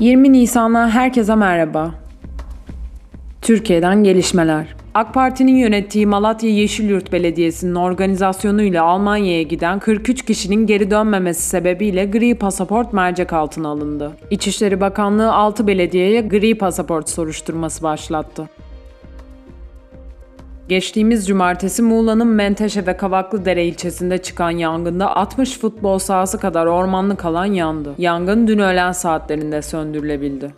20 Nisan'a herkese merhaba. Türkiye'den gelişmeler. AK Parti'nin yönettiği Malatya Yeşilyurt Belediyesi'nin organizasyonuyla Almanya'ya giden 43 kişinin geri dönmemesi sebebiyle gri pasaport mercek altına alındı. İçişleri Bakanlığı 6 belediyeye gri pasaport soruşturması başlattı. Geçtiğimiz cumartesi Muğla'nın Menteşe ve Kavaklıdere ilçesinde çıkan yangında 60 futbol sahası kadar ormanlık alan yandı. Yangın dün öğlen saatlerinde söndürülebildi.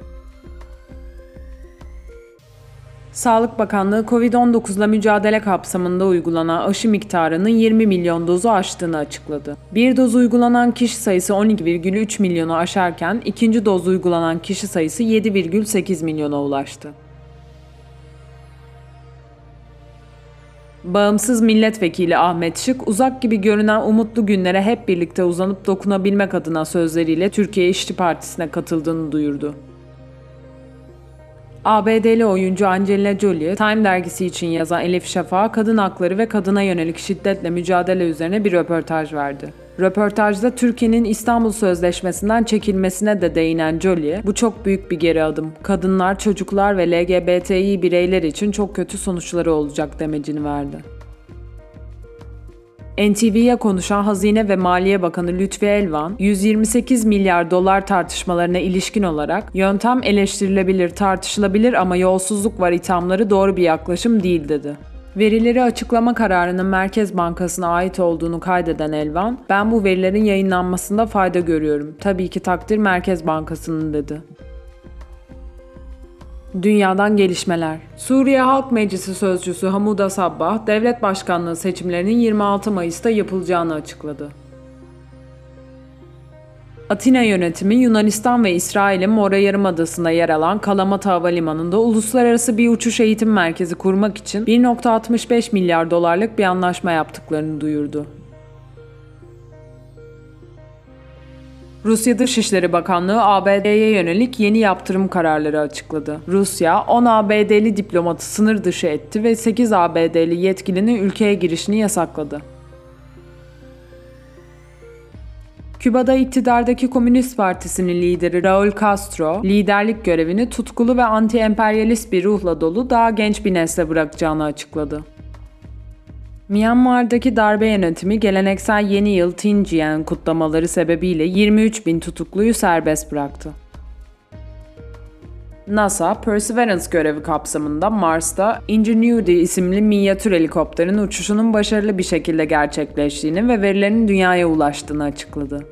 Sağlık Bakanlığı COVID-19 ile mücadele kapsamında uygulanan aşı miktarının 20 milyon dozu aştığını açıkladı. Bir doz uygulanan kişi sayısı 12,3 milyonu aşarken ikinci doz uygulanan kişi sayısı 7,8 milyona ulaştı. Bağımsız milletvekili Ahmet Şık, uzak gibi görünen umutlu günlere hep birlikte uzanıp dokunabilmek adına sözleriyle Türkiye İşçi Partisi'ne katıldığını duyurdu. ABD'li oyuncu Angelina Jolie, Time dergisi için yazan Elif Şafak'a kadın hakları ve kadına yönelik şiddetle mücadele üzerine bir röportaj verdi. Röportajda Türkiye'nin İstanbul Sözleşmesi'nden çekilmesine de değinen Jolie, bu çok büyük bir geri adım. Kadınlar, çocuklar ve LGBTİ bireyler için çok kötü sonuçları olacak demecini verdi. NTV'ye konuşan Hazine ve Maliye Bakanı Lütfi Elvan, 128 milyar dolar tartışmalarına ilişkin olarak yöntem eleştirilebilir, tartışılabilir ama yolsuzluk var ithamları doğru bir yaklaşım değil dedi. Verileri açıklama kararının Merkez Bankası'na ait olduğunu kaydeden Elvan, ben bu verilerin yayınlanmasında fayda görüyorum. Tabii ki takdir Merkez Bankası'nın dedi. Dünyadan gelişmeler. Suriye Halk Meclisi Sözcüsü Hamuda Sabbah, devlet başkanlığı seçimlerinin 26 Mayıs'ta yapılacağını açıkladı. Atina yönetimi Yunanistan ve İsrail'in Mora Yarımadası'nda yer alan Kalamata Havalimanı'nda uluslararası bir uçuş eğitim merkezi kurmak için 1.65 milyar dolarlık bir anlaşma yaptıklarını duyurdu. Rusya Dışişleri Bakanlığı ABD'ye yönelik yeni yaptırım kararları açıkladı. Rusya 10 ABD'li diplomatı sınır dışı etti ve 8 ABD'li yetkilinin ülkeye girişini yasakladı. Küba'da iktidardaki Komünist Partisi'nin lideri Raul Castro, liderlik görevini tutkulu ve anti-emperyalist bir ruhla dolu daha genç bir nesle bırakacağını açıkladı. Myanmar'daki darbe yönetimi geleneksel yeni yıl Tinjian kutlamaları sebebiyle 23 bin tutukluyu serbest bıraktı. NASA, Perseverance görevi kapsamında Mars'ta Ingenuity isimli minyatür helikopterin uçuşunun başarılı bir şekilde gerçekleştiğini ve verilerin dünyaya ulaştığını açıkladı.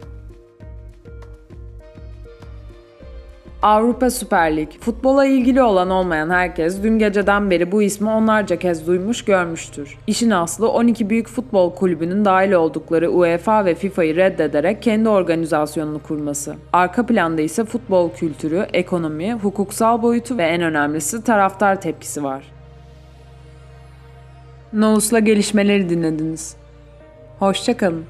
Avrupa Süper Lig. Futbola ilgili olan olmayan herkes dün geceden beri bu ismi onlarca kez duymuş görmüştür. İşin aslı 12 büyük futbol kulübünün dahil oldukları UEFA ve FIFA'yı reddederek kendi organizasyonunu kurması. Arka planda ise futbol kültürü, ekonomi, hukuksal boyutu ve en önemlisi taraftar tepkisi var. Nous'la gelişmeleri dinlediniz. Hoşçakalın.